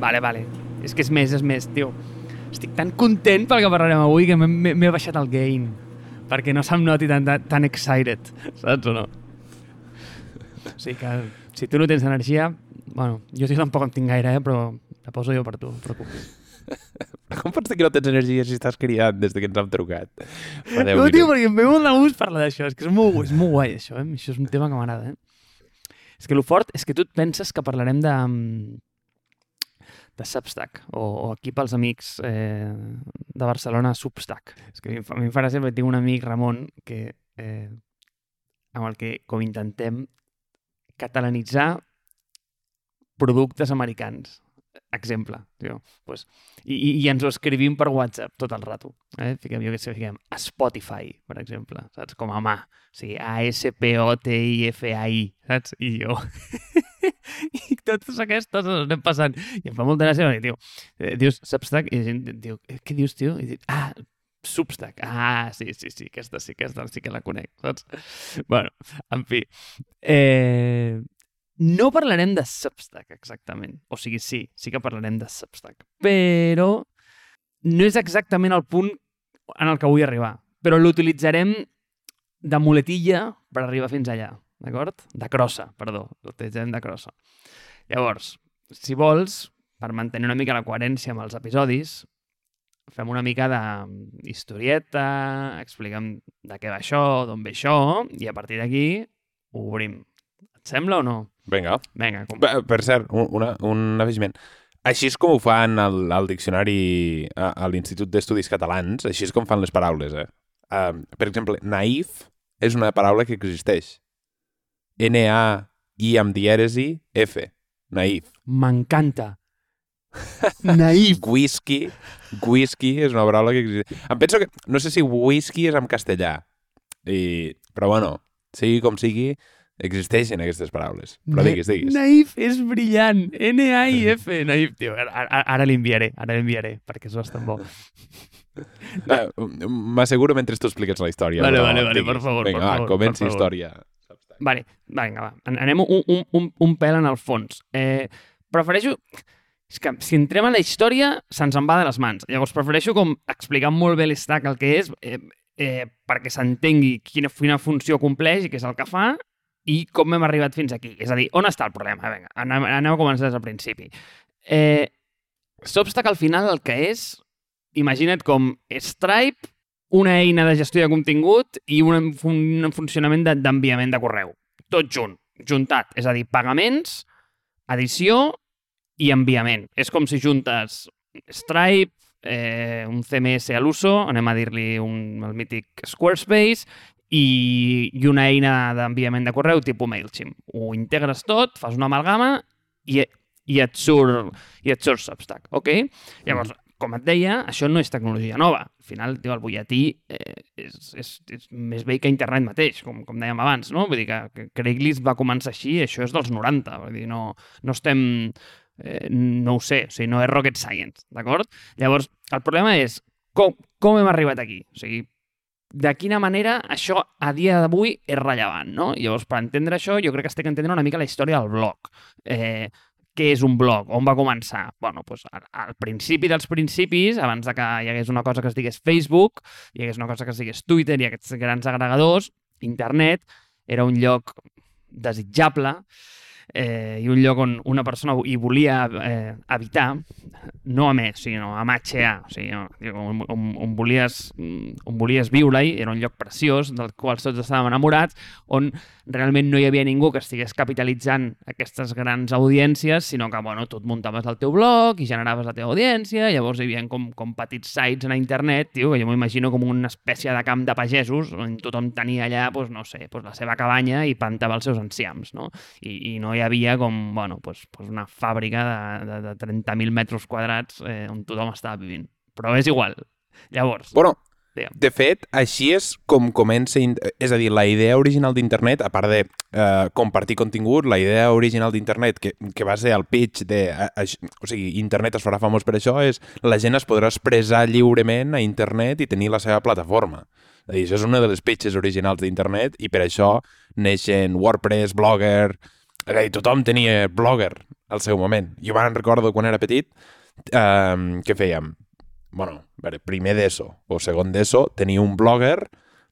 Vale, vale. És que és més, és més, tio. Estic tan content pel que parlarem avui que m'he- baixat el gain. Perquè no se'm noti tan, tan, tan excited, saps o no? O sigui que si tu no tens energia, bueno, jo sí tampoc en tinc gaire, eh, però la poso jo per tu, no preocupis. Com pots dir que no tens energia si estàs criant des de que ens hem trucat? Fa 10 No, tio, minuts. perquè em ve molt de gust parlar d'això. És que és molt, és molt guai, això. Eh? Això és un tema que m'agrada, eh? És que el fort és que tu et penses que parlarem de, de Substack, o, o aquí pels amics eh, de Barcelona, Substack. És que a mi, em farà sempre, tinc un amic, Ramon, que, eh, amb el que com intentem catalanitzar productes americans. Exemple, tio. Pues, i, i, ens ho escrivim per WhatsApp tot el rato. Eh? Fiquem, jo què sé, fiquem Spotify, per exemple, saps? Com a mà. O sigui, A-S-P-O-T-I-F-A-I, saps? I jo... I totes aquestes les anem passant. I em fa molta gràcia, perquè, tio, eh, dius Substack, i la gent diu, "Eh, què dius, tio? I dic, ah, Substack. Ah, sí, sí, sí, aquesta sí, aquesta sí que la conec, saps? bueno, en fi. Eh, no parlarem de Substack, exactament. O sigui, sí, sí que parlarem de Substack. Però no és exactament el punt en el que vull arribar. Però l'utilitzarem de muletilla per arribar fins allà, d'acord? De crossa, perdó. L'utilitzarem de crossa. Llavors, si vols, per mantenir una mica la coherència amb els episodis, fem una mica de historieta, expliquem de què va això, d'on ve això, i a partir d'aquí ho obrim. Et sembla o no? Vinga. Vinga, com... Per, per cert, un, una, un afegiment. Així és com ho fan al, al diccionari a, a l'Institut d'Estudis Catalans, així és com fan les paraules, eh? Um, per exemple, naïf és una paraula que existeix. N-A-I amb dièresi, F. Naïf. M'encanta. Naïf. Whisky, whisky és una paraula que existeix. Em penso que, no sé si whisky és en castellà, i, però bueno, sigui com sigui, existeixen aquestes paraules. Però digues, digues. Naïf és brillant. N-A-I-F. Naïf, tio. Ara, ara, l'enviaré, ara l'enviaré, perquè és bastant bo. Ah, M'asseguro mentre tu expliques la història. Vale, però vale, vale, digues. per favor, Vinga, per va, favor, comença per favor. història. Vale, vinga, va. An- Anem un, un, un, un pèl en el fons. Eh, prefereixo... És que si entrem en la història, se'ns en va de les mans. Llavors, prefereixo com explicar molt bé l'estac el que és, eh, eh, perquè s'entengui quina, quina funció compleix i què és el que fa, i com hem arribat fins aquí. És a dir, on està el problema? Vinga, anem, anem a començar des del principi. Eh, Substack, al final, el que és, imagina't com Stripe, una eina de gestió de contingut i un, un funcionament de- d'enviament de, correu. Tot junt, juntat. És a dir, pagaments, edició i enviament. És com si juntes Stripe, eh, un CMS a l'uso, anem a dir-li un, el mític Squarespace, i, i una eina d'enviament de correu tipus MailChimp. Ho integres tot, fas una amalgama i, i et surt, i et surt Substack, ok? Llavors, com et deia, això no és tecnologia nova. Al final, tio, el butlletí eh, és, és, és més vell que internet mateix, com, com dèiem abans, no? Vull dir que, que Craigslist va començar així, això és dels 90, vull dir, no, no estem... Eh, no ho sé, o sigui, no és rocket science, d'acord? Llavors, el problema és com, com hem arribat aquí? O sigui, de quina manera això a dia d'avui és rellevant, no? Llavors, per entendre això, jo crec que estic entenent una mica la història del blog. Eh, què és un blog? On va començar? bueno, doncs, al, al principi dels principis, abans de que hi hagués una cosa que es digués Facebook, hi hagués una cosa que es digués Twitter i aquests grans agregadors, internet era un lloc desitjable eh, i un lloc on una persona hi volia eh, habitar, no a més, sinó a matxear, o sigui, on, on, on, volies, on volies viure-hi, era un lloc preciós, del qual tots estàvem enamorats, on realment no hi havia ningú que estigués capitalitzant aquestes grans audiències, sinó que, bueno, tu et muntaves el teu blog i generaves la teva audiència, llavors hi havia com, com petits sites a internet, tio, que jo m'imagino com una espècie de camp de pagesos, on tothom tenia allà, doncs, no sé, doncs, la seva cabanya i plantava els seus enciams, no? I, i no hi havia com, bueno, doncs, doncs una fàbrica de, de, de 30.000 metres quadrats eh, on tothom estava vivint. Però és igual. Llavors, Bueno, Digue'm. de fet, així és com comença... És a dir, la idea original d'internet, a part de eh, compartir contingut, la idea original d'internet, que, que va ser el pitch de... A, a, o sigui, internet es farà famós per això, és la gent es podrà expressar lliurement a internet i tenir la seva plataforma. És a dir, això és una de les pitches originals d'internet i per això neixen WordPress, Blogger... És a dir, tothom tenia Blogger al seu moment. Jo me'n recordo quan era petit eh, que fèiem, bueno, veure, primer d'ESO o segon d'ESO, tenia un blogger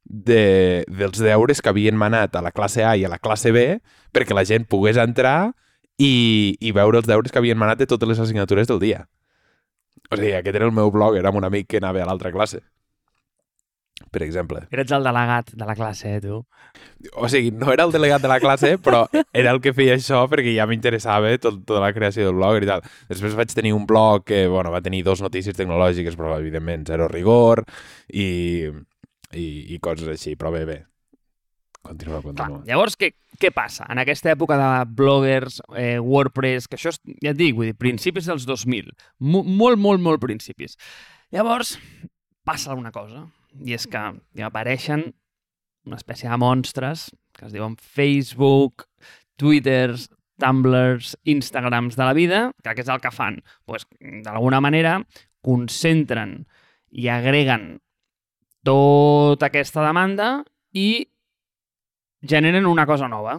de, dels deures que havien manat a la classe A i a la classe B perquè la gent pogués entrar i, i veure els deures que havien manat de totes les assignatures del dia. O sigui, aquest era el meu blog, era un amic que anava a l'altra classe per exemple. Eres el delegat de la classe, eh, tu? O sigui, no era el delegat de la classe, però era el que feia això perquè ja m'interessava tot, tota la creació del blog i tal. Després vaig tenir un blog que, bueno, va tenir dos notícies tecnològiques, però evidentment zero rigor i, i, i coses així, però bé, bé. Continua, continua. Clar, llavors, què, què passa? En aquesta època de bloggers, eh, WordPress, que això és, ja et dic, vull dir, principis dels 2000, Mo molt, molt, molt principis. Llavors, passa alguna cosa i és que ja apareixen una espècie de monstres que es diuen Facebook, Twitters, Tumblrs, Instagrams de la vida, que què és el que fan? Pues, D'alguna manera concentren i agreguen tota aquesta demanda i generen una cosa nova.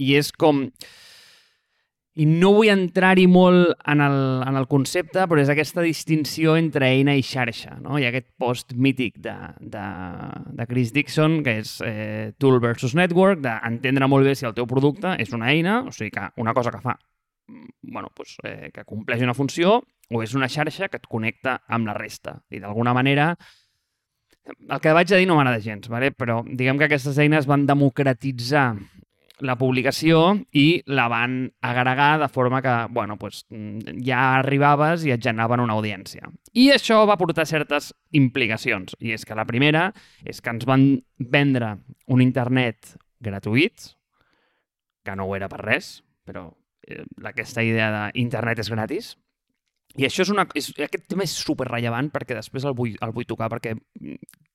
I és com i no vull entrar-hi molt en el, en el concepte, però és aquesta distinció entre eina i xarxa. No? Hi ha aquest post mític de, de, de Chris Dixon, que és eh, Tool versus Network, d'entendre molt bé si el teu producte és una eina, o sigui, que una cosa que fa bueno, pues, eh, que compleix una funció, o és una xarxa que et connecta amb la resta. I d'alguna manera, el que vaig a dir no m'agrada gens, vale? però diguem que aquestes eines van democratitzar la publicació i la van agregar de forma que, bueno, pues, ja arribaves i et generaven una audiència. I això va portar certes implicacions. I és que la primera és que ens van vendre un internet gratuït, que no ho era per res, però eh, aquesta idea d'internet és gratis, i això és una, és, aquest tema és super rellevant perquè després el vull, el vull tocar, perquè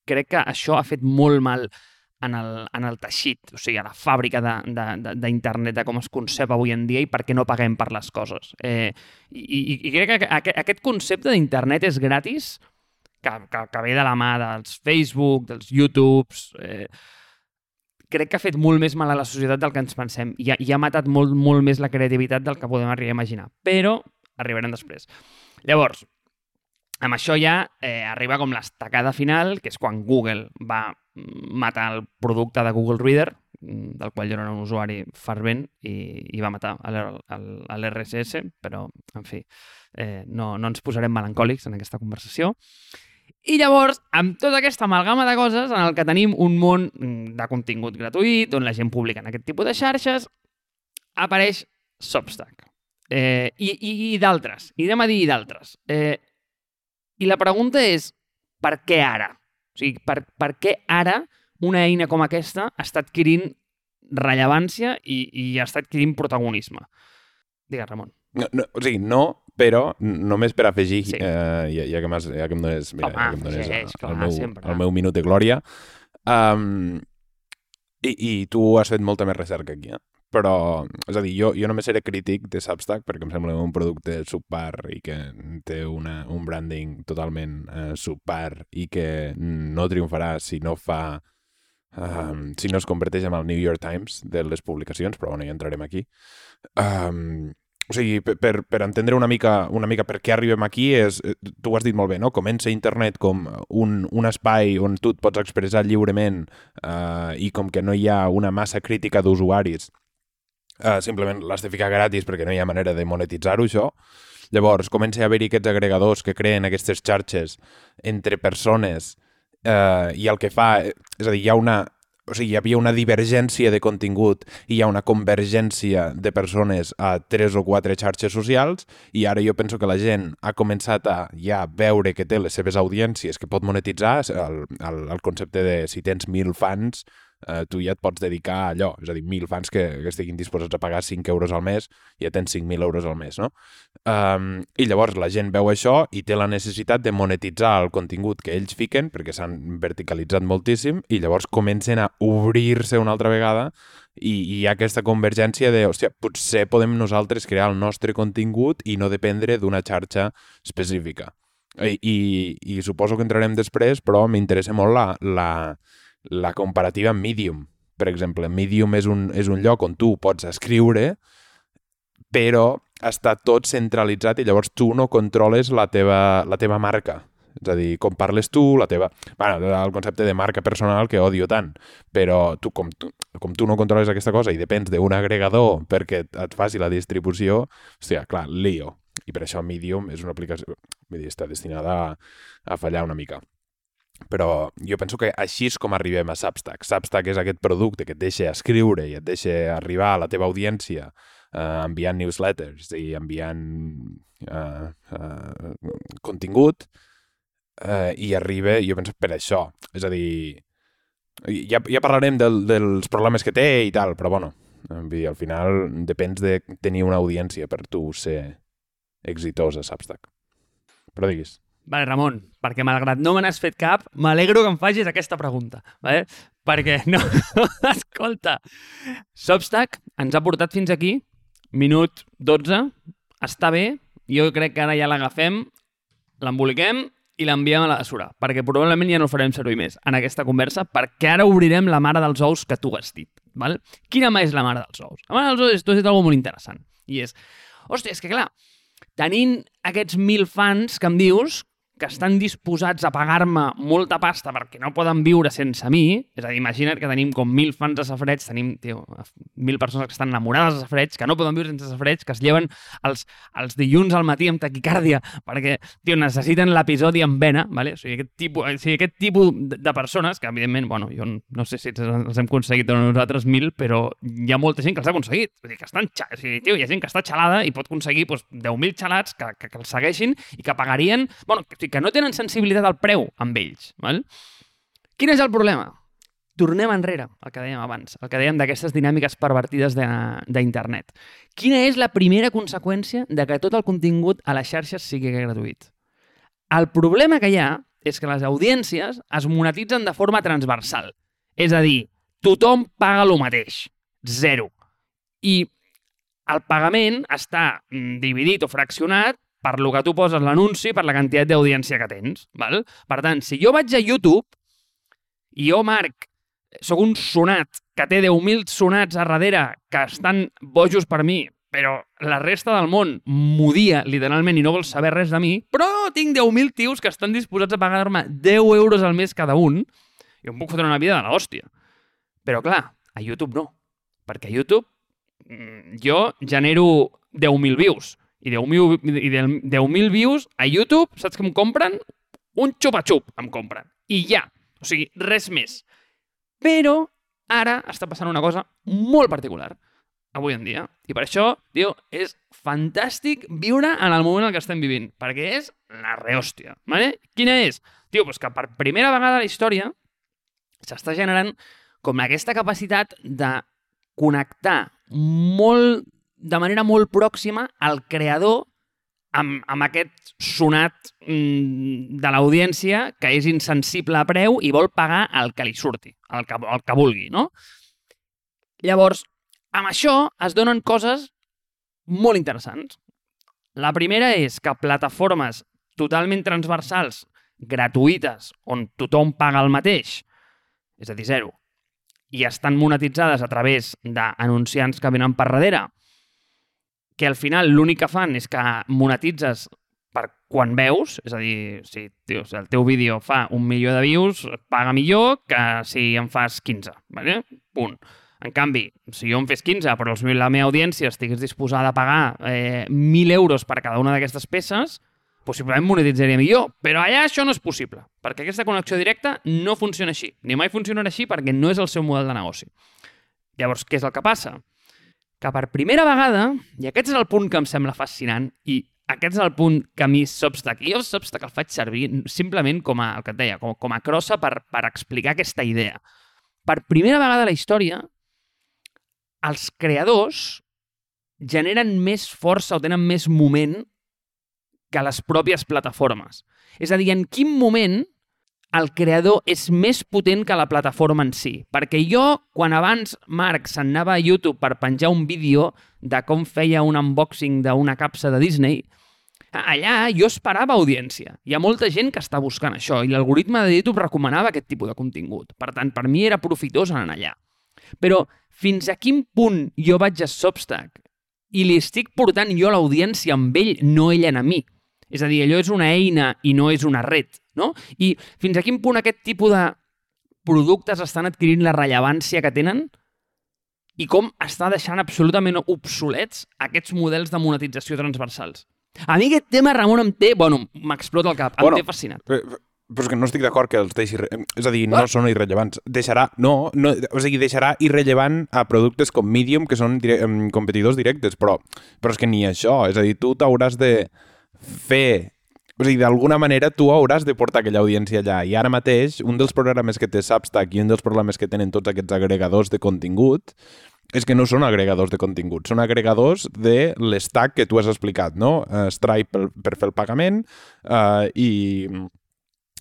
crec que això ha fet molt mal en el, en el teixit, o sigui, a la fàbrica d'internet, de, de, de com es concep avui en dia i per què no paguem per les coses. Eh, i, i, crec que aquest, aquest concepte d'internet és gratis, que, que, que ve de la mà dels Facebook, dels YouTubes... Eh, crec que ha fet molt més mal a la societat del que ens pensem i ha, i ha matat molt, molt més la creativitat del que podem arribar a imaginar. Però arribarem després. Llavors, amb això ja eh, arriba com l'estacada final, que és quan Google va matar el producte de Google Reader, mm, del qual jo era un usuari fervent i, i va matar l'RSS, però, en fi, eh, no, no ens posarem melancòlics en aquesta conversació. I llavors, amb tota aquesta amalgama de coses en el que tenim un món mm, de contingut gratuït, on la gent publica en aquest tipus de xarxes, apareix Substack. Eh, I i, i d'altres. I anem a dir d'altres. Eh, I la pregunta és, per què ara? O sigui, per, per què ara una eina com aquesta està adquirint rellevància i, i està adquirint protagonisme? Digues, Ramon. No, no, o sigui, no, però només per afegir, sí. eh, ja, ja, que ja que em dones, mira, Home, ja que em dones sí, el, clar, el, meu, sempre. el meu minut de glòria, um, i, i tu has fet molta més recerca aquí, eh? Però, és a dir, jo, jo només seré crític de Substack perquè em sembla un producte subpar i que té una, un branding totalment eh, subpar i que no triomfarà si no fa... Um, si no es converteix en el New York Times de les publicacions, però bueno, ja entrarem aquí. Um, o sigui, per, per entendre una mica, una mica per què arribem aquí, és, eh, tu ho has dit molt bé, no? Comença internet com un, un espai on tu et pots expressar lliurement uh, i com que no hi ha una massa crítica d'usuaris Uh, simplement l'has de ficar gratis perquè no hi ha manera de monetitzar-ho, això. Llavors, comença a haver-hi aquests agregadors que creen aquestes xarxes entre persones uh, i el que fa... És a dir, hi ha una... O sigui, hi havia una divergència de contingut i hi ha una convergència de persones a tres o quatre xarxes socials i ara jo penso que la gent ha començat a ja veure que té les seves audiències que pot monetitzar el, el, el concepte de si tens mil fans eh, tu ja et pots dedicar a allò, és a dir, mil fans que, que estiguin disposats a pagar 5 euros al mes, ja tens 5.000 euros al mes, no? Um, I llavors la gent veu això i té la necessitat de monetitzar el contingut que ells fiquen, perquè s'han verticalitzat moltíssim, i llavors comencen a obrir-se una altra vegada i, i hi ha aquesta convergència de, hòstia, potser podem nosaltres crear el nostre contingut i no dependre d'una xarxa específica. I, i, i suposo que entrarem després, però m'interessa molt la, la, la comparativa amb Medium. Per exemple, Medium és un, és un lloc on tu pots escriure, però està tot centralitzat i llavors tu no controles la teva, la teva marca. És a dir, com parles tu, la teva... Bueno, el concepte de marca personal que odio tant, però tu, com, tu, com tu no controles aquesta cosa i depens d'un agregador perquè et faci la distribució, hòstia, clar, lío. I per això Medium és una aplicació... Vull dir, està destinada a, a fallar una mica. Però jo penso que així és com arribem a Substack. Substack és aquest producte que et deixa escriure i et deixa arribar a la teva audiència eh, enviant newsletters i enviant eh, eh, contingut eh, i arriba, jo penso, per això. És a dir, ja, ja parlarem del, dels problemes que té i tal, però bueno, dir, al final depens de tenir una audiència per tu ser exitós a Substack. Però diguis. Vale, Ramon, perquè malgrat no me n'has fet cap, m'alegro que em facis aquesta pregunta, vale? perquè no... Escolta, Substack ens ha portat fins aquí, minut 12, està bé, jo crec que ara ja l'agafem, l'emboliquem i l'enviem a la bessura, perquè probablement ja no farem servir més en aquesta conversa, perquè ara obrirem la mare dels ous que tu has dit. Val? Quina mà és la mare dels ous? La mare dels ous és, tu has dit molt interessant, i és, hòstia, és que clar, tenint aquests mil fans que em dius, que estan disposats a pagar-me molta pasta perquè no poden viure sense mi, és a dir, imagina't que tenim com mil fans de Safreig, tenim tio, mil persones que estan enamorades de Safreig, que no poden viure sense Safreig, que es lleven els, els dilluns al matí amb taquicàrdia perquè tio, necessiten l'episodi en vena, vale? o, sigui, aquest tipus, o sigui, aquest tipus de persones, que evidentment, bueno, jo no sé si els hem aconseguit o nosaltres mil, però hi ha molta gent que els ha aconseguit. Vull dir, que estan, o sigui, tio, hi ha gent que està xalada i pot aconseguir doncs, 10.000 xalats que, que, que els segueixin i que pagarien... Bueno, que, que no tenen sensibilitat al preu amb ells. Val? Quin és el problema? Tornem enrere, el que dèiem abans, el que dèiem d'aquestes dinàmiques pervertides d'internet. Quina és la primera conseqüència de que tot el contingut a les xarxes sigui gratuït? El problema que hi ha és que les audiències es monetitzen de forma transversal. És a dir, tothom paga el mateix. Zero. I el pagament està mm, dividit o fraccionat per lo que tu poses l'anunci, per la quantitat d'audiència que tens. Val? Per tant, si jo vaig a YouTube i jo, Marc, sóc un sonat que té 10.000 sonats a darrere que estan bojos per mi, però la resta del món m'odia literalment i no vol saber res de mi, però tinc 10.000 tios que estan disposats a pagar-me 10 euros al mes cada un, i em puc fotre una vida de l'hòstia. Però clar, a YouTube no, perquè a YouTube mm, jo genero 10.000 views, i 10.000 10 views a YouTube, saps que em compren? Un xupa-xup em compren. I ja. O sigui, res més. Però ara està passant una cosa molt particular avui en dia. I per això, tio, és fantàstic viure en el moment en què estem vivint, perquè és la rehòstia. Vale? Quina és? Tio, doncs que per primera vegada a la història s'està generant com aquesta capacitat de connectar molt de manera molt pròxima al creador amb, amb aquest sonat mm, de l'audiència que és insensible a preu i vol pagar el que li surti, el que, el que vulgui, no? Llavors, amb això es donen coses molt interessants. La primera és que plataformes totalment transversals, gratuïtes, on tothom paga el mateix, és a dir, zero, i estan monetitzades a través d'anunciants que venen per darrere, que al final l'únic que fan és que monetitzes per quan veus, és a dir, si, tio, si el teu vídeo fa un milió de views, paga millor que si en fas 15, ¿vale? punt. En canvi, si jo en fes 15, però la meva audiència estigués disposada a pagar eh, 1.000 euros per cada una d'aquestes peces, possiblement monetitzaria millor, però allà això no és possible, perquè aquesta connexió directa no funciona així, ni mai funcionarà així perquè no és el seu model de negoci. Llavors, què és el que passa? Que per primera vegada, i aquest és el punt que em sembla fascinant, i aquest és el punt que a mi Substack, jo Substack el faig servir simplement com a, el que et deia, com, com a crossa per, per explicar aquesta idea. Per primera vegada a la història, els creadors generen més força o tenen més moment que les pròpies plataformes. És a dir, en quin moment el creador és més potent que la plataforma en si. Perquè jo, quan abans Marc s'anava a YouTube per penjar un vídeo de com feia un unboxing d'una capsa de Disney, allà jo esperava audiència. Hi ha molta gent que està buscant això i l'algoritme de YouTube recomanava aquest tipus de contingut. Per tant, per mi era profitós anar allà. Però fins a quin punt jo vaig a Substack i li estic portant jo l'audiència amb ell, no ell a mi. És a dir, allò és una eina i no és una red, no? I fins a quin punt aquest tipus de productes estan adquirint la rellevància que tenen i com està deixant absolutament obsolets aquests models de monetització transversals. A mi aquest tema, Ramon, em té... Bueno, m'explota el cap. Em Bueno, té fascinat. Però, però és que no estic d'acord que els deixi... És a dir, no són irrellevants. Deixarà... No, no, o sigui, deixarà irrellevant a productes com Medium, que són dire, competidors directes, però, però és que ni això. És a dir, tu t'hauràs de fer... O sigui, d'alguna manera tu hauràs de portar aquella audiència allà. I ara mateix, un dels programes que té Substack i un dels problemes que tenen tots aquests agregadors de contingut és que no són agregadors de contingut, són agregadors de l'estack que tu has explicat, no? Uh, Stripe per, per fer el pagament uh, i,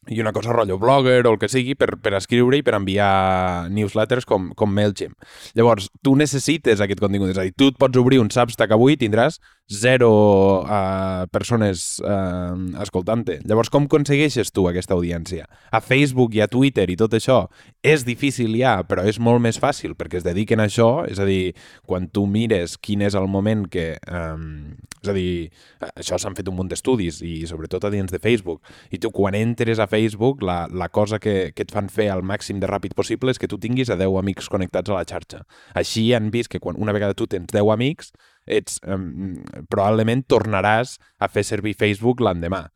i una cosa rotllo blogger o el que sigui per, per escriure i per enviar newsletters com, com MailChimp. Llavors, tu necessites aquest contingut, és a dir, tu et pots obrir un Substack avui i tindràs zero uh, persones uh, escoltant-te. Llavors, com aconsegueixes tu aquesta audiència? A Facebook i a Twitter i tot això és difícil ja, però és molt més fàcil perquè es dediquen a això, és a dir, quan tu mires quin és el moment que... Um, és a dir, això s'han fet un munt d'estudis i sobretot a dins de Facebook. I tu quan entres a Facebook, la, la cosa que, que et fan fer al màxim de ràpid possible és que tu tinguis a 10 amics connectats a la xarxa. Així han vist que quan una vegada tu tens 10 amics, ets, um, probablement tornaràs a fer servir Facebook l'endemà.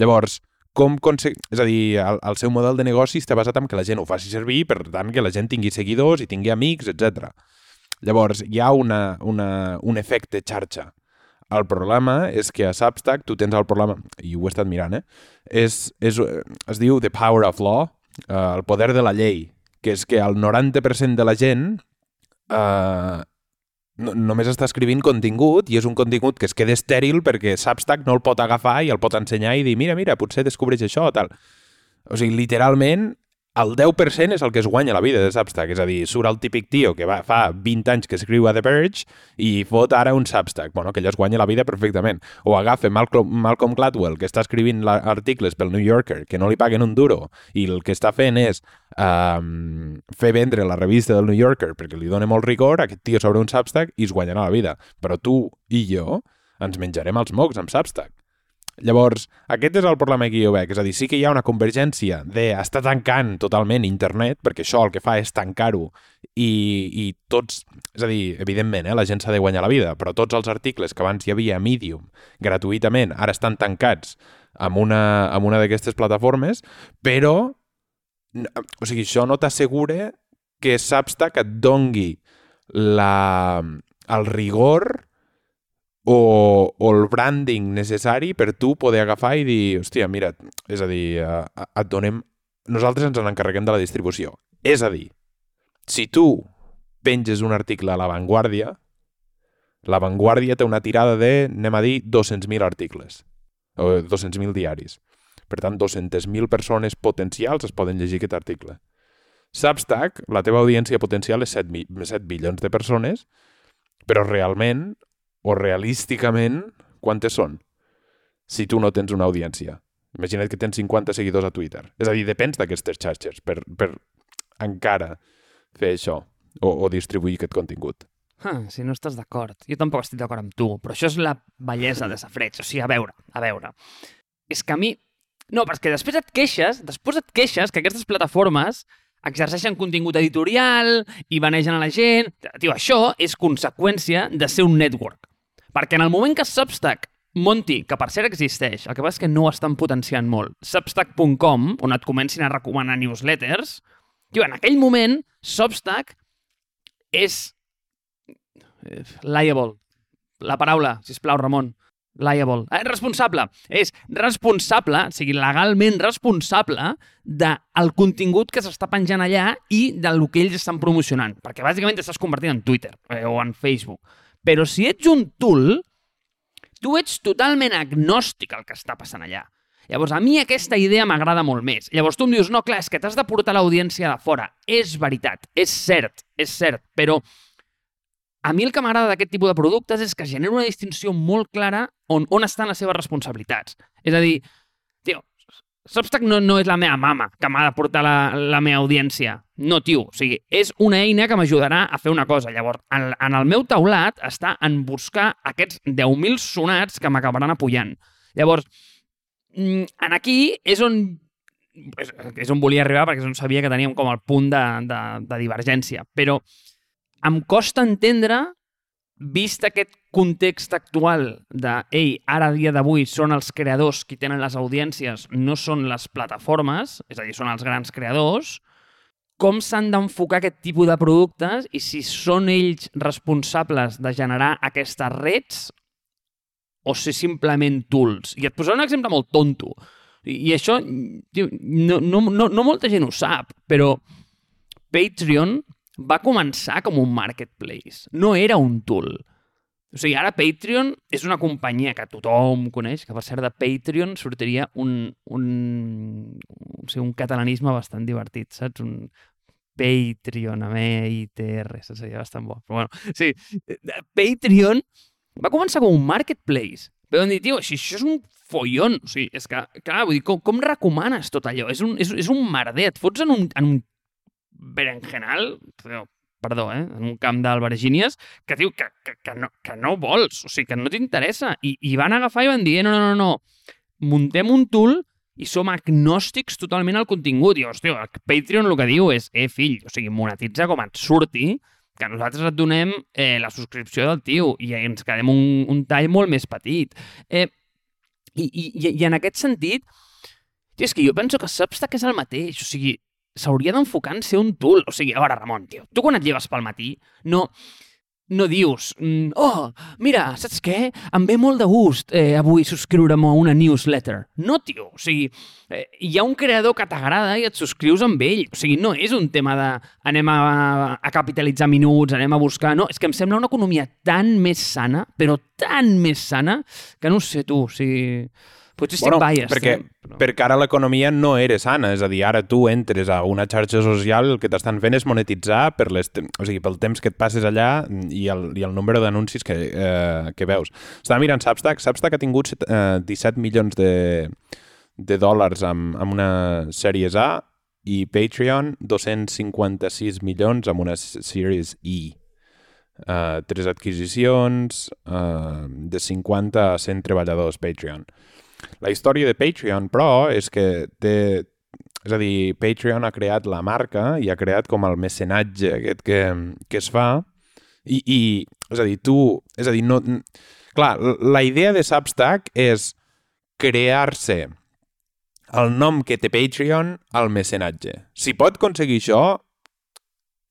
Llavors, com. És a dir, el, el seu model de negoci està basat en que la gent ho faci servir, per tant, que la gent tingui seguidors i tingui amics, etc. Llavors, hi ha una, una, un efecte xarxa. El problema és que a Substack tu tens el problema, i ho he estat mirant, eh? És, és, es diu The Power of Law, eh, el poder de la llei, que és que el 90% de la gent eh, no, només està escrivint contingut i és un contingut que es queda estèril perquè Substack no el pot agafar i el pot ensenyar i dir mira, mira, potser descobreix això o tal. O sigui, literalment, el 10% és el que es guanya la vida de Substack. És a dir, surt el típic tio que va, fa 20 anys que escriu a The Verge i fot ara un Substack. Bueno, que ell es guanya la vida perfectament. O agafa Malcolm, Malcolm Gladwell, que està escrivint articles pel New Yorker, que no li paguen un duro, i el que està fent és um, fer vendre la revista del New Yorker perquè li dona molt rigor, aquest tio sobre un Substack i es guanyarà la vida. Però tu i jo ens menjarem els mocs amb Substack. Llavors, aquest és el problema que jo veig, és a dir, sí que hi ha una convergència de estar tancant totalment internet, perquè això el que fa és tancar-ho i, i tots, és a dir, evidentment, eh, la gent s'ha de guanyar la vida, però tots els articles que abans hi havia a Medium gratuïtament, ara estan tancats amb una, amb una d'aquestes plataformes, però o sigui, això no t'assegura que Substack et dongui la, el rigor o, o el branding necessari per tu poder agafar i dir, hòstia, mira, és a dir, eh, et donem... Nosaltres ens n'encarreguem de la distribució. És a dir, si tu penges un article a La Vanguardia, La Vanguardia té una tirada de, anem a dir, 200.000 articles, o 200.000 diaris. Per tant, 200.000 persones potencials es poden llegir aquest article. Substack, la teva audiència potencial és 7, mi- 7 bilions de persones, però realment o realísticament, quantes són? Si tu no tens una audiència. Imagina't que tens 50 seguidors a Twitter. És a dir, depens d'aquestes xarxes per, per encara fer això o, o distribuir aquest contingut. Ah, si no estàs d'acord. Jo tampoc estic d'acord amb tu, però això és la bellesa de Safreig. O sigui, a veure, a veure. És que a mi... No, perquè després et queixes, després et queixes que aquestes plataformes exerceixen contingut editorial i banegen a la gent... Tio, això és conseqüència de ser un network. Perquè en el moment que Substack monti, que per cert existeix, el que passa és que no ho estan potenciant molt, substack.com, on et comencin a recomanar newsletters, tio, en aquell moment, Substack és eh, liable. La paraula, si plau, Ramon. Liable. Eh, responsable. És responsable, o sigui, legalment responsable del contingut que s'està penjant allà i del que ells estan promocionant. Perquè bàsicament t'estàs convertint en Twitter eh, o en Facebook. Però si ets un tool, tu ets totalment agnòstic al que està passant allà. Llavors, a mi aquesta idea m'agrada molt més. Llavors tu em dius, no, clar, és que t'has de portar l'audiència de fora. És veritat, és cert, és cert, però a mi el que m'agrada d'aquest tipus de productes és que genera una distinció molt clara on, on estan les seves responsabilitats. És a dir, Substack no, no és la meva mama que m'ha de portar la, la meva audiència. No, tio. O sigui, és una eina que m'ajudarà a fer una cosa. Llavors, en, en el meu taulat està en buscar aquests 10.000 sonats que m'acabaran apujant. Llavors, mm, en aquí és on és, és on volia arribar perquè és on sabia que teníem com el punt de, de, de divergència. Però em costa entendre vist aquest context actual de, ei, ara a dia d'avui són els creadors qui tenen les audiències, no són les plataformes, és a dir, són els grans creadors, com s'han d'enfocar aquest tipus de productes i si són ells responsables de generar aquestes reds o si simplement tools. I et posaré un exemple molt tonto. I, i això, tio, no, no, no, no molta gent ho sap, però Patreon va començar com un marketplace. No era un tool. O sigui, ara Patreon és una companyia que tothom coneix, que per cert de Patreon sortiria un, un, o sigui, un catalanisme bastant divertit, saps? Un Patreon, amb E-I-T-R, seria bastant bo. Però bueno, sí, Patreon va començar com un marketplace. Però dir, tio, si això és un follon, o sigui, és que, clar, vull dir, com, com recomanes tot allò? És un, és, és un merder, et fots en un, en un berenjenal, perdó, eh, en un camp d'albergínies, que diu que, que, que, no, que no vols, o sigui, que no t'interessa. I, I van agafar i van dir, no, no, no, no, muntem un tool i som agnòstics totalment al contingut. I, hòstia, el Patreon el que diu és, eh, fill, o sigui, monetitza com et surti, que nosaltres et donem eh, la subscripció del tio i ens quedem un, un tall molt més petit. Eh, i, i, I en aquest sentit, és que jo penso que Substack és el mateix. O sigui, s'hauria d'enfocar en ser un tool. O sigui, a veure, Ramon, tio, tu quan et lleves pel matí no, no dius, mm, oh, mira, saps què? Em ve molt de gust eh, avui subscriure'm a una newsletter. No, tio, o sigui, eh, hi ha un creador que t'agrada i et subscrius amb ell. O sigui, no és un tema de anem a, a capitalitzar minuts, anem a buscar... No, és que em sembla una economia tan més sana, però tan més sana, que no sé tu, o sigui... Potser estic bueno, biased. Perquè, eh? Però... perquè ara l'economia no era sana, és a dir, ara tu entres a una xarxa social, el que t'estan fent és monetitzar per les, o sigui, pel temps que et passes allà i el, i el número d'anuncis que, eh, que veus. Estava mirant Substack, Substack ha tingut eh, 17 milions de, de dòlars amb, amb una sèrie A i Patreon 256 milions amb una Series E. Uh, tres adquisicions, uh, de 50 a 100 treballadors Patreon. La història de Patreon, però, és que té... És a dir, Patreon ha creat la marca i ha creat com el mecenatge aquest que, que es fa i, i és a dir, tu... És a dir, no... Clar, la idea de Substack és crear-se el nom que té Patreon al mecenatge. Si pot aconseguir això,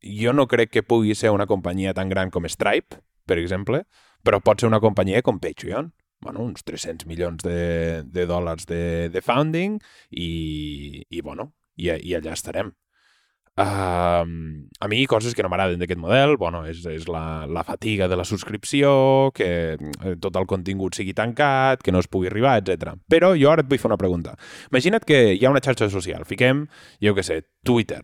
jo no crec que pugui ser una companyia tan gran com Stripe, per exemple, però pot ser una companyia com Patreon bueno, uns 300 milions de, de dòlars de, de founding i, i bueno, i, i allà estarem. Uh, a mi, coses que no m'agraden d'aquest model, bueno, és, és la, la fatiga de la subscripció, que eh, tot el contingut sigui tancat, que no es pugui arribar, etc. Però jo ara et vull fer una pregunta. Imagina't que hi ha una xarxa social, fiquem, jo què sé, Twitter,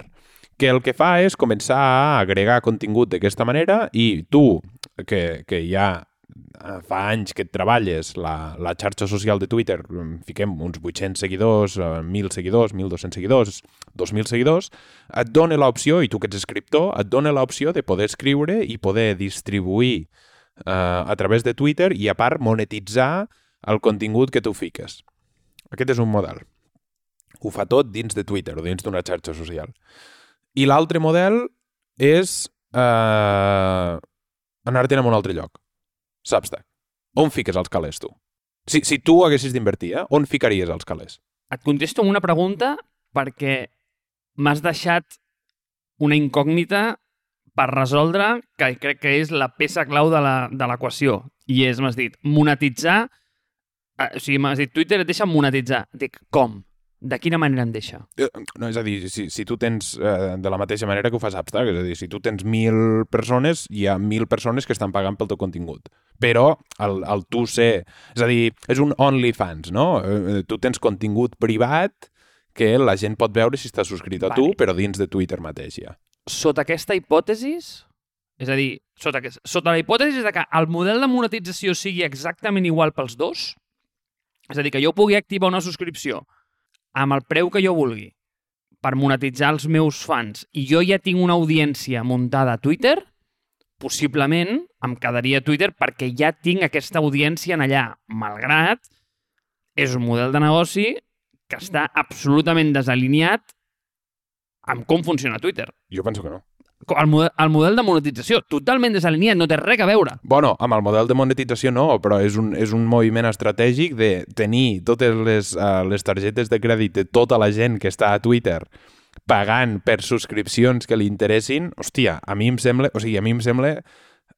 que el que fa és començar a agregar contingut d'aquesta manera i tu, que, que ja fa anys que treballes la, la xarxa social de Twitter, mm, fiquem uns 800 seguidors, 1.000 eh, seguidors, 1.200 seguidors, 2.000 seguidors, et dona l'opció, i tu que ets escriptor, et dona l'opció de poder escriure i poder distribuir eh, a través de Twitter i, a part, monetitzar el contingut que tu fiques. Aquest és un model. Ho fa tot dins de Twitter o dins d'una xarxa social. I l'altre model és eh, anar-te'n a un altre lloc Substack. On fiques els calés, tu? Si, si tu haguessis d'invertir, eh? on ficaries els calés? Et contesto amb una pregunta perquè m'has deixat una incògnita per resoldre que crec que és la peça clau de l'equació. I és, m'has dit, monetitzar... Eh, o sigui, m'has dit, Twitter et deixa monetitzar. Dic, com? De quina manera em deixa? Eh, no, és a dir, si, si tu tens, eh, de la mateixa manera que ho fas Substack, és a dir, si tu tens mil persones, hi ha mil persones que estan pagant pel teu contingut. Però el, el tu ser... És a dir, és un OnlyFans, no? Eh, tu tens contingut privat que la gent pot veure si està subscrit a vale. tu, però dins de Twitter mateix ja. Sota aquesta hipòtesis, és a dir, sota, sota la hipòtesi de que el model de monetització sigui exactament igual pels dos, és a dir, que jo pugui activar una subscripció amb el preu que jo vulgui per monetitzar els meus fans i jo ja tinc una audiència muntada a Twitter, possiblement em quedaria a Twitter perquè ja tinc aquesta audiència en allà, malgrat és un model de negoci que està absolutament desalineat amb com funciona Twitter. Jo penso que no. El model, el model de monetització, totalment desalineat, no té res a veure. Bueno, amb el model de monetització no, però és un, és un moviment estratègic de tenir totes les, uh, les targetes de crèdit de tota la gent que està a Twitter pagant per subscripcions que li interessin. Hòstia, a mi em sembla... O sigui, a mi em sembla...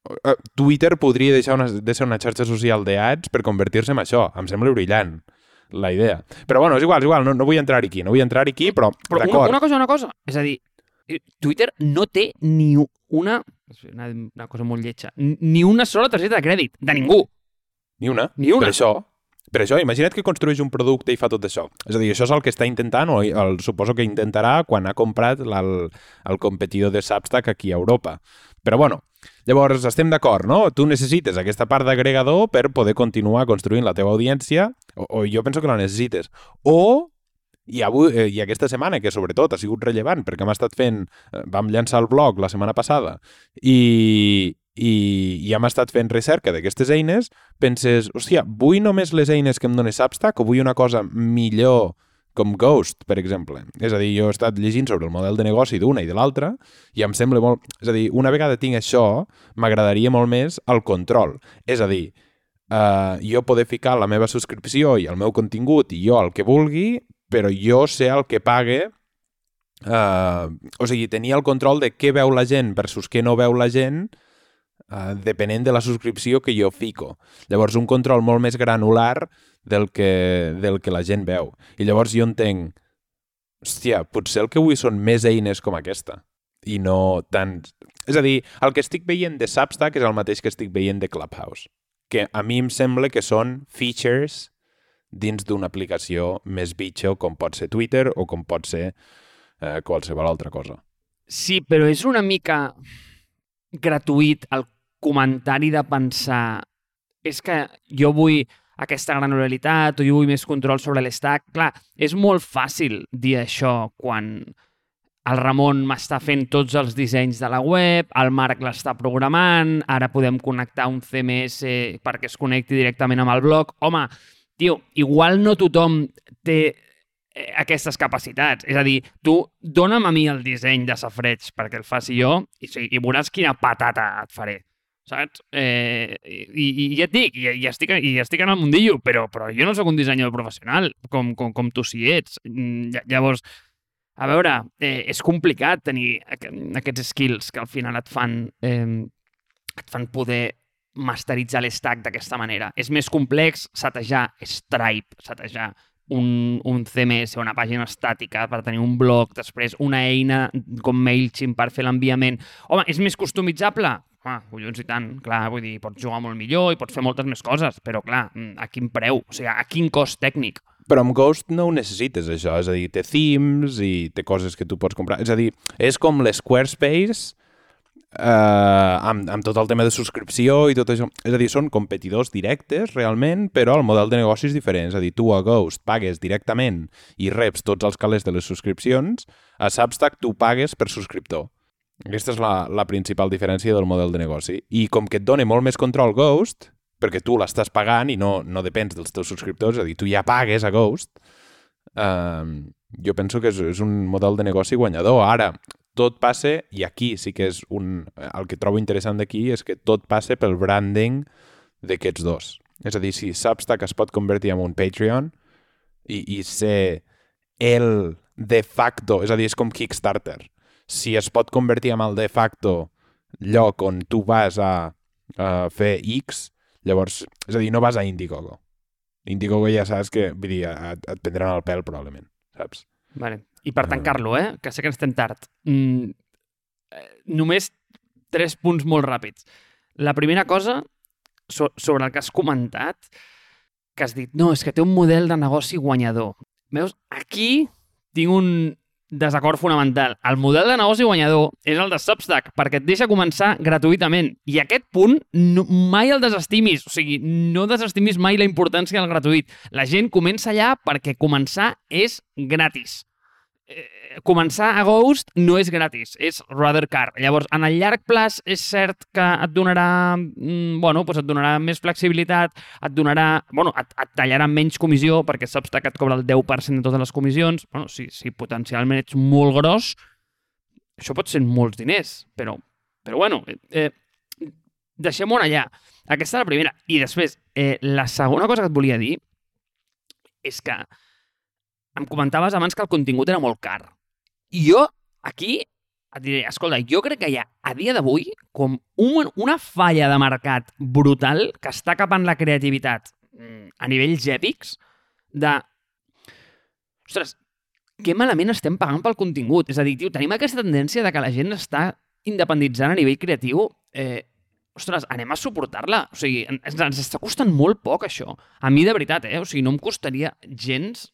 Uh, Twitter podria deixar una, de ser una xarxa social d'ads per convertir-se en això. Em sembla brillant la idea. Però bueno, és igual, és igual, no, no vull entrar aquí, no vull entrar aquí, però, però d'acord. Una, una cosa, una cosa. És a dir, Twitter no té ni una... Una, una cosa molt lletja. Ni una sola targeta de crèdit. De ningú. Ni una. Ni una. Per això, per això, imagina't que construeix un producte i fa tot això. És a dir, això és el que està intentant, o el, suposo que intentarà quan ha comprat el, el competidor de Substack aquí a Europa. Però bueno, llavors estem d'acord, no? Tu necessites aquesta part d'agregador per poder continuar construint la teva audiència, o, o jo penso que la necessites. O i, avui, eh, i aquesta setmana, que sobretot ha sigut rellevant, perquè hem estat fent... Eh, vam llançar el blog la setmana passada i, i, i hem estat fent recerca d'aquestes eines, penses, hòstia, vull només les eines que em dona Substack o vull una cosa millor com Ghost, per exemple. És a dir, jo he estat llegint sobre el model de negoci d'una i de l'altra i em sembla molt... És a dir, una vegada tinc això, m'agradaria molt més el control. És a dir, uh, jo poder ficar la meva subscripció i el meu contingut i jo el que vulgui, però jo sé el que pague Uh, o sigui, tenia el control de què veu la gent versus què no veu la gent uh, depenent de la subscripció que jo fico. Llavors, un control molt més granular del que, del que la gent veu. I llavors jo entenc, hòstia, potser el que vull són més eines com aquesta i no tant... És a dir, el que estic veient de Substack és el mateix que estic veient de Clubhouse, que a mi em sembla que són features dins d'una aplicació més bitxo com pot ser Twitter o com pot ser eh, qualsevol altra cosa. Sí, però és una mica gratuït el comentari de pensar és que jo vull aquesta granularitat o jo vull més control sobre l'estack. Clar, és molt fàcil dir això quan el Ramon m'està fent tots els dissenys de la web, el Marc l'està programant, ara podem connectar un CMS perquè es connecti directament amb el blog. Home, tio, igual no tothom té eh, aquestes capacitats. És a dir, tu dona'm a mi el disseny de safreig perquè el faci jo i, i veuràs quina patata et faré saps? Eh, i, i, ja et dic, i, i, estic, i estic en el mundillo, però, però jo no sóc un dissenyador professional, com, com, com tu si ets. Llavors, a veure, eh, és complicat tenir aquests skills que al final et fan, eh, et fan poder masteritzar l'estack d'aquesta manera. És més complex setejar Stripe, setejar un, un CMS, una pàgina estàtica per tenir un blog, després una eina com MailChimp per fer l'enviament. Home, és més customitzable? Home, collons i tant, clar, vull dir, pots jugar molt millor i pots fer moltes més coses, però clar, a quin preu? O sigui, a quin cost tècnic? Però amb Ghost no ho necessites, això. És a dir, té themes i té coses que tu pots comprar. És a dir, és com l'Squarespace amb, amb tot el tema de subscripció i tot això. És a dir, són competidors directes, realment, però el model de negoci és diferent. És a dir, tu a Ghost pagues directament i reps tots els calés de les subscripcions, a Substack tu pagues per subscriptor. Aquesta és la, la principal diferència del model de negoci. I com que et dona molt més control Ghost, perquè tu l'estàs pagant i no, no depens dels teus subscriptors, és a dir, tu ja pagues a Ghost, eh, jo penso que és, és un model de negoci guanyador. Ara, tot passa, i aquí sí que és un... El que trobo interessant d'aquí és que tot passa pel branding d'aquests dos. És a dir, si Substack es pot convertir en un Patreon i, i ser el de facto, és a dir, és com Kickstarter si es pot convertir en el de facto lloc on tu vas a, a fer X, llavors, és a dir, no vas a Indiegogo. Indiegogo ja saps que, vull dir, et, et prendran el pèl probablement, saps? Vale. I per tancar-lo, eh, que sé que estem tard, mm, eh, només tres punts molt ràpids. La primera cosa, so sobre el que has comentat, que has dit, no, és que té un model de negoci guanyador. Veus, aquí tinc un, desacord fonamental. El model de negoci guanyador és el de Substack, perquè et deixa començar gratuïtament. I aquest punt no, mai el desestimis. O sigui, no desestimis mai la importància del gratuït. La gent comença allà perquè començar és gratis eh, començar a Ghost no és gratis, és rather car. Llavors, en el llarg plaç és cert que et donarà, mm, bueno, doncs et donarà més flexibilitat, et donarà, bueno, et, et tallarà menys comissió perquè saps que et cobra el 10% de totes les comissions. Bueno, si, si potencialment ets molt gros, això pot ser molts diners, però, però bueno, eh, deixem-ho allà. Aquesta és la primera. I després, eh, la segona cosa que et volia dir és que em comentaves abans que el contingut era molt car. I jo, aquí, et diré, escolta, jo crec que hi ha, a dia d'avui, com un, una falla de mercat brutal que està capant la creativitat mm, a nivells èpics de... Ostres, que malament estem pagant pel contingut. És a dir, tio, tenim aquesta tendència de que la gent està independitzant a nivell creatiu. Eh, ostres, anem a suportar-la. O sigui, ens, ens està costant molt poc, això. A mi, de veritat, eh? O sigui, no em costaria gens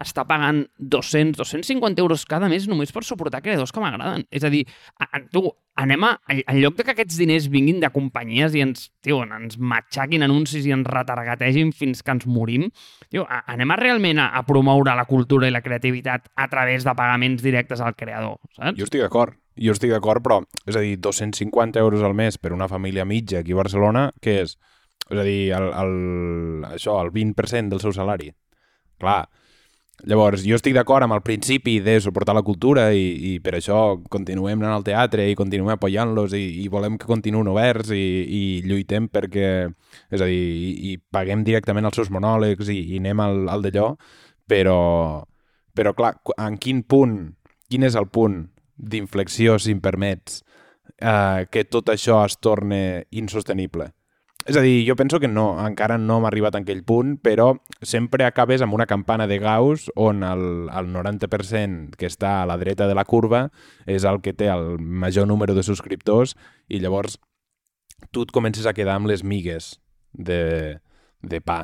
està pagant 200, 250 euros cada mes només per suportar creadors que m'agraden. És a dir, a, tu, anem a, en lloc de que aquests diners vinguin de companyies i ens, tio, ens matxaquin anuncis i ens retargategin fins que ens morim, tio, a, anem a realment a, a promoure la cultura i la creativitat a través de pagaments directes al creador, saps? Jo estic d'acord. Jo estic d'acord, però, és a dir, 250 euros al mes per una família mitja aquí a Barcelona, què és? És a dir, el, el, això, el 20% del seu salari. Clar, Llavors, jo estic d'acord amb el principi de suportar la cultura i, i per això continuem anant al teatre i continuem apoyant-los i, i volem que continuïn oberts i, i lluitem perquè, és a dir, i, i paguem directament els seus monòlegs i, i anem al, al d'allò, però, però clar, en quin punt, quin és el punt d'inflexió, si em permets, eh, que tot això es torne insostenible? És a dir, jo penso que no, encara no hem arribat a aquell punt, però sempre acabes amb una campana de Gauss on el, el 90% que està a la dreta de la curva és el que té el major número de subscriptors i llavors tu et comences a quedar amb les migues de, de pa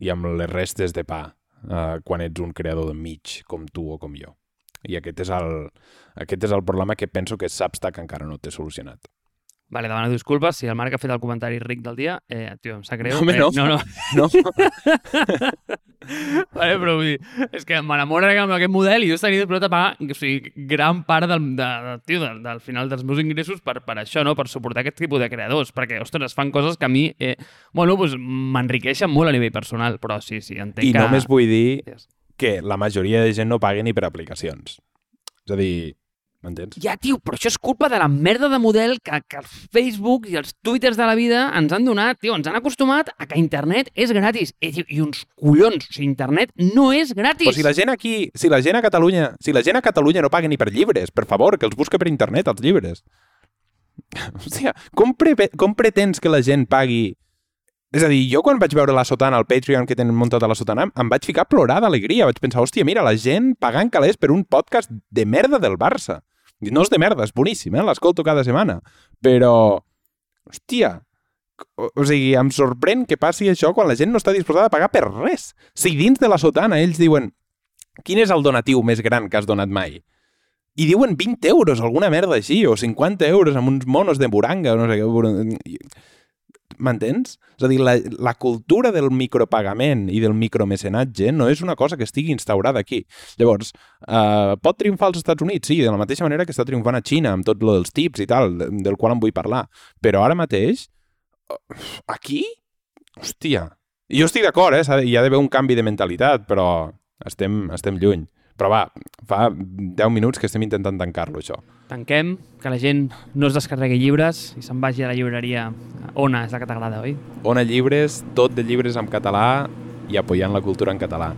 i amb les restes de pa uh, quan ets un creador de mig com tu o com jo. I aquest és el, aquest és el problema que penso que Substack encara no té solucionat. Vale, demano disculpes si el Marc ha fet el comentari ric del dia. Eh, tio, em sap greu. No, eh, no. no, no. No? vale, però vull dir, és que m'enamora amb aquest model i jo estaria disposat a pagar o sigui, gran part del, de, de, tio, del, del final dels meus ingressos per, per això, no? per suportar aquest tipus de creadors, perquè, ostres, fan coses que a mi, eh, bueno, pues, m'enriqueixen molt a nivell personal, però sí, sí, entenc I que... només vull dir que la majoria de gent no pagui ni per aplicacions. És a dir, m'entens? Ja, tio, però això és culpa de la merda de model que, que el Facebook i els twitters de la vida ens han donat, tio, ens han acostumat a que internet és gratis. I, tio, i uns collons, o sigui, internet no és gratis. Però si la gent aquí, si la gent a Catalunya, si la gent a Catalunya no paga ni per llibres, per favor, que els busque per internet, els llibres. Hòstia, com, pre com pretens que la gent pagui és a dir, jo quan vaig veure la sotana, el Patreon que tenen muntat a la sotana, em vaig ficar a plorar d'alegria. Vaig pensar, hòstia, mira, la gent pagant calés per un podcast de merda del Barça. No és de merda, és boníssim, eh? l'escolto cada setmana. Però, hòstia, o, o sigui, em sorprèn que passi això quan la gent no està disposada a pagar per res. Si dins de la sotana ells diuen quin és el donatiu més gran que has donat mai? I diuen 20 euros, alguna merda així, o 50 euros amb uns monos de buranga, o no sé què. M'entens? És a dir, la, la cultura del micropagament i del micromecenatge no és una cosa que estigui instaurada aquí. Llavors, eh, pot triomfar als Estats Units? Sí, de la mateixa manera que està triomfant a Xina amb tot lo dels tips i tal, del qual em vull parlar. Però ara mateix, aquí? Hòstia. Jo estic d'acord, eh? Hi ha d'haver un canvi de mentalitat, però estem, estem lluny. Però va, fa 10 minuts que estem intentant tancar-lo, això. Tanquem, que la gent no es descarregui llibres i se'n vagi a la llibreria Ona, és la que t'agrada, oi? Ona Llibres, tot de llibres en català i apoyant la cultura en català.